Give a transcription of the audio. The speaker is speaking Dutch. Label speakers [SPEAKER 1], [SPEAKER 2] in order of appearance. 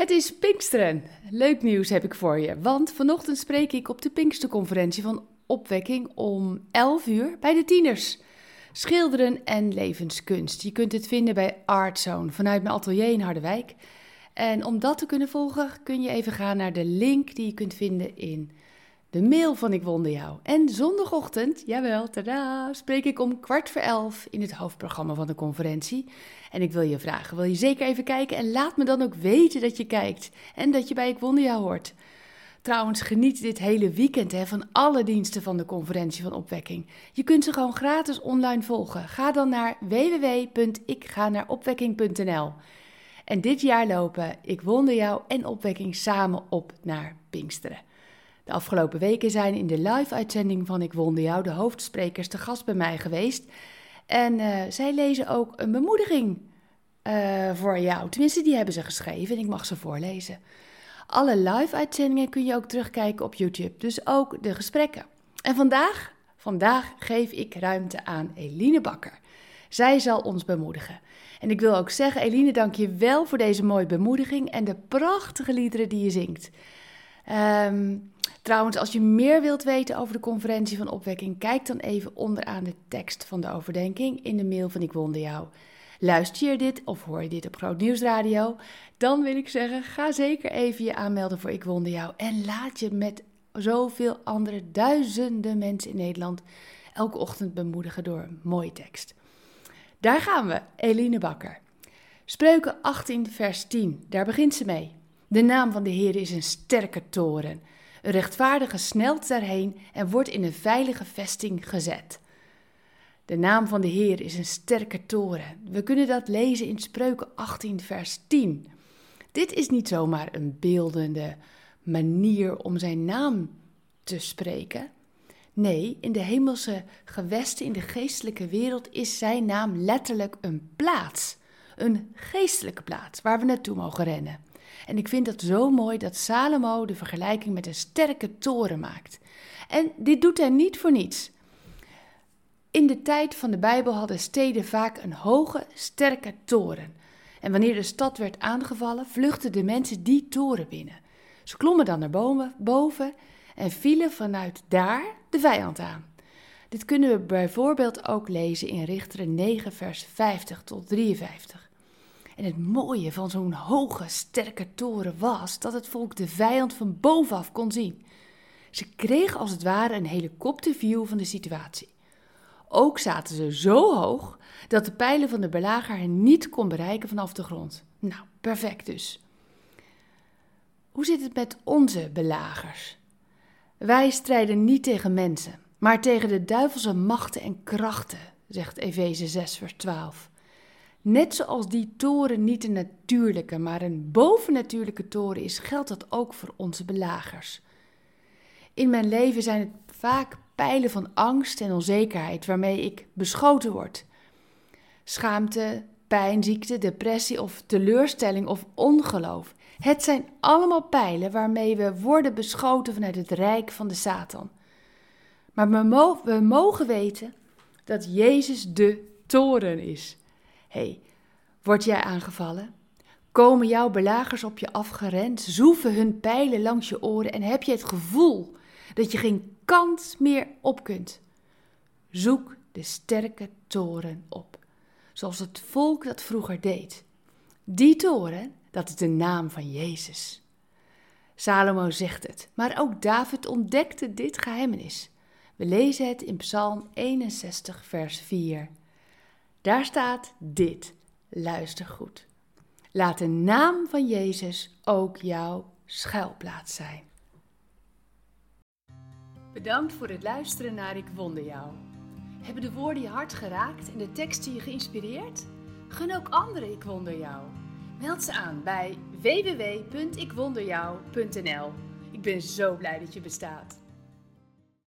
[SPEAKER 1] Het is Pinksteren. Leuk nieuws heb ik voor je, want vanochtend spreek ik op de Pinksterconferentie van Opwekking om 11 uur bij de tieners. Schilderen en levenskunst. Je kunt het vinden bij Artzone vanuit mijn atelier in Harderwijk. En om dat te kunnen volgen kun je even gaan naar de link die je kunt vinden in de mail van Ik Wonder Jou. En zondagochtend, jawel, tada, spreek ik om kwart voor elf in het hoofdprogramma van de conferentie. En ik wil je vragen, wil je zeker even kijken en laat me dan ook weten dat je kijkt en dat je bij Ik Wonder Jou hoort. Trouwens, geniet dit hele weekend hè, van alle diensten van de conferentie van opwekking. Je kunt ze gewoon gratis online volgen. Ga dan naar www.ikganaaropwekking.nl. En dit jaar lopen Ik Wonder Jou en Opwekking samen op naar Pinksteren. De afgelopen weken zijn in de live-uitzending van Ik Wonder Jou de hoofdsprekers te gast bij mij geweest. En uh, zij lezen ook een bemoediging uh, voor jou. Tenminste, die hebben ze geschreven en ik mag ze voorlezen. Alle live-uitzendingen kun je ook terugkijken op YouTube, dus ook de gesprekken. En vandaag, vandaag geef ik ruimte aan Eline Bakker. Zij zal ons bemoedigen. En ik wil ook zeggen, Eline, dank je wel voor deze mooie bemoediging en de prachtige liederen die je zingt. Um, trouwens, als je meer wilt weten over de conferentie van opwekking, kijk dan even onderaan de tekst van de overdenking in de mail van Ik Wonder Jou. Luister je dit of hoor je dit op Groot Nieuwsradio? Dan wil ik zeggen, ga zeker even je aanmelden voor Ik Wonder Jou. En laat je met zoveel andere duizenden mensen in Nederland elke ochtend bemoedigen door een mooie tekst. Daar gaan we, Eline Bakker. Spreuken 18, vers 10, daar begint ze mee. De naam van de Heer is een sterke toren. Een rechtvaardige snelt daarheen en wordt in een veilige vesting gezet. De naam van de Heer is een sterke toren. We kunnen dat lezen in Spreuken 18, vers 10. Dit is niet zomaar een beeldende manier om zijn naam te spreken. Nee, in de hemelse gewesten, in de geestelijke wereld, is zijn naam letterlijk een plaats. Een geestelijke plaats waar we naartoe mogen rennen. En ik vind het zo mooi dat Salomo de vergelijking met een sterke toren maakt. En dit doet hij niet voor niets. In de tijd van de Bijbel hadden steden vaak een hoge, sterke toren. En wanneer de stad werd aangevallen, vluchtten de mensen die toren binnen. Ze klommen dan naar boven en vielen vanuit daar de vijand aan. Dit kunnen we bijvoorbeeld ook lezen in Richteren 9, vers 50 tot 53. En het mooie van zo'n hoge, sterke toren was dat het volk de vijand van bovenaf kon zien. Ze kregen als het ware een helikopterview van de situatie. Ook zaten ze zo hoog dat de pijlen van de belager hen niet kon bereiken vanaf de grond. Nou, perfect dus. Hoe zit het met onze belagers? Wij strijden niet tegen mensen, maar tegen de duivelse machten en krachten, zegt Efeze 6, vers 12. Net zoals die toren niet een natuurlijke, maar een bovennatuurlijke toren is, geldt dat ook voor onze belagers. In mijn leven zijn het vaak pijlen van angst en onzekerheid waarmee ik beschoten word. Schaamte, pijn, ziekte, depressie of teleurstelling of ongeloof. Het zijn allemaal pijlen waarmee we worden beschoten vanuit het rijk van de Satan. Maar we, mogen weten dat Jezus de toren is hey, word jij aangevallen? Komen jouw belagers op je afgerend, zoeven hun pijlen langs je oren en heb je het gevoel dat je geen kans meer op kunt? Zoek de sterke toren op, zoals het volk dat vroeger deed. Die toren, dat is de naam van Jezus. Salomo zegt het, maar ook David ontdekte dit geheimenis. We lezen het in Psalm 61, vers 4. Daar staat dit. Luister goed. Laat de naam van Jezus ook jouw schuilplaats zijn. Bedankt voor het luisteren naar Ik Wonder Jou. Hebben de woorden je hart geraakt en de teksten je geïnspireerd? Gun ook anderen Ik Wonder Jou. Meld ze aan bij www.ikwonderjou.nl. Ik ben zo blij dat je bestaat.